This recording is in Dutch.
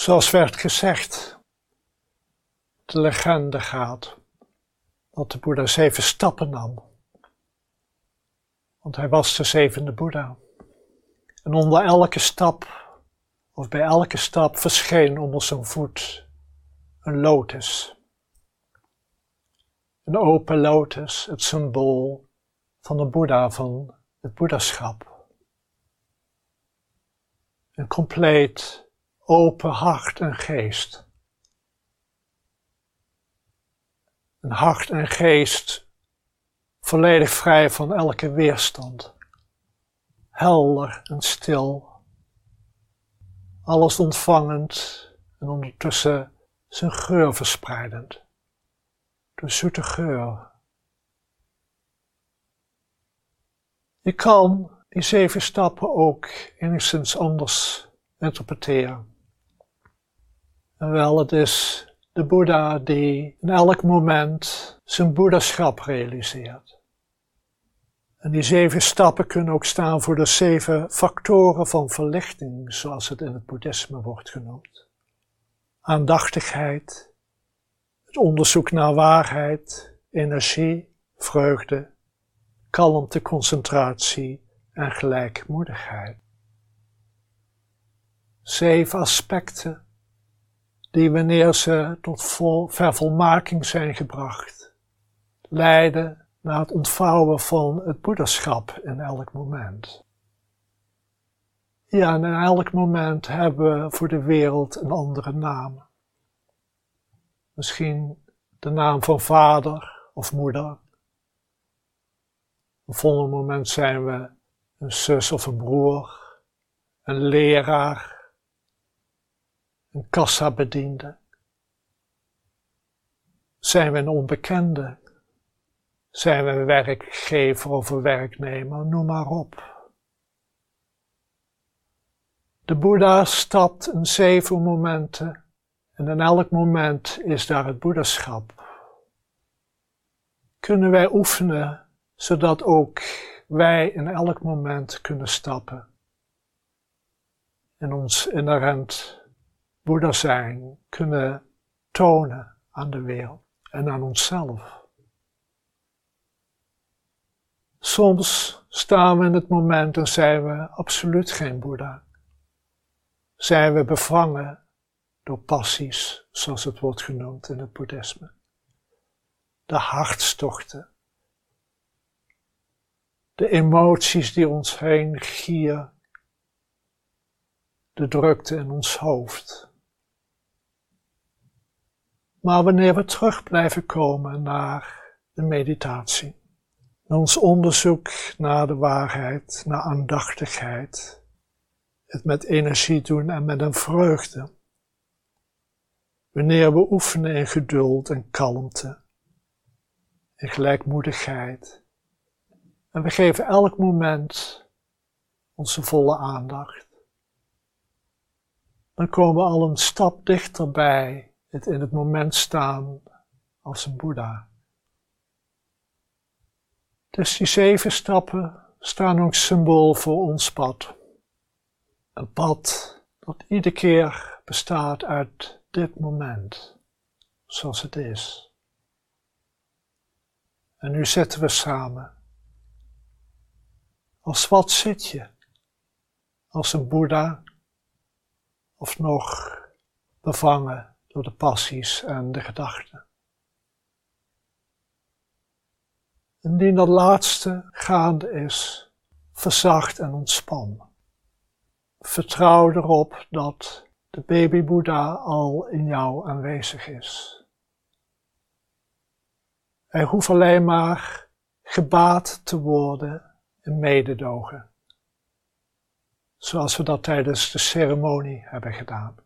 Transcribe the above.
Zoals werd gezegd, de legende gaat dat de Boeddha zeven stappen nam. Want hij was de zevende Boeddha. En onder elke stap, of bij elke stap, verscheen onder zijn voet een lotus. Een open lotus, het symbool van de Boeddha, van het Boeddhaschap. Een compleet open hart en geest. Een hart en geest volledig vrij van elke weerstand. Helder en stil. Alles ontvangend en ondertussen zijn geur verspreidend. De zoete geur. Je kan die zeven stappen ook enigszins anders interpreteren. Wel, het is de Boeddha die in elk moment zijn boeddhaschap realiseert. En die zeven stappen kunnen ook staan voor de zeven factoren van verlichting, zoals het in het boeddhisme wordt genoemd. Aandachtigheid, het onderzoek naar waarheid, energie, vreugde, kalmte, concentratie en gelijkmoedigheid. Zeven aspecten die wanneer ze tot vervolmaking zijn gebracht, leiden naar het ontvouwen van het boederschap in elk moment. Ja, en in elk moment hebben we voor de wereld een andere naam. Misschien de naam van vader of moeder. Een volgende moment zijn we een zus of een broer, een leraar, een kassabediende. Zijn we een onbekende? Zijn we een werkgever of een werknemer? Noem maar op. De Boeddha stapt in zeven momenten en in elk moment is daar het Boeddhaschap. Kunnen wij oefenen zodat ook wij in elk moment kunnen stappen en ons inherent Boeddha zijn kunnen tonen aan de wereld en aan onszelf. Soms staan we in het moment en zijn we absoluut geen Boeddha. Zijn we bevangen door passies, zoals het wordt genoemd in het boeddhisme. De hartstochten. De emoties die ons heen gieren. De drukte in ons hoofd. Maar wanneer we terug blijven komen naar de meditatie, ons onderzoek naar de waarheid, naar aandachtigheid, het met energie doen en met een vreugde. Wanneer we oefenen in geduld en kalmte, in gelijkmoedigheid, en we geven elk moment onze volle aandacht, dan komen we al een stap dichterbij het in het moment staan als een Boeddha. Dus die zeven stappen staan ook symbool voor ons pad. Een pad dat iedere keer bestaat uit dit moment, zoals het is. En nu zitten we samen. Als wat zit je? Als een Boeddha? Of nog bevangen door de passies en de gedachten? Indien dat laatste gaande is, verzacht en ontspan. Vertrouw erop dat de baby Boeddha al in jou aanwezig is. Hij hoeft alleen maar gebaat te worden in mededogen, zoals we dat tijdens de ceremonie hebben gedaan.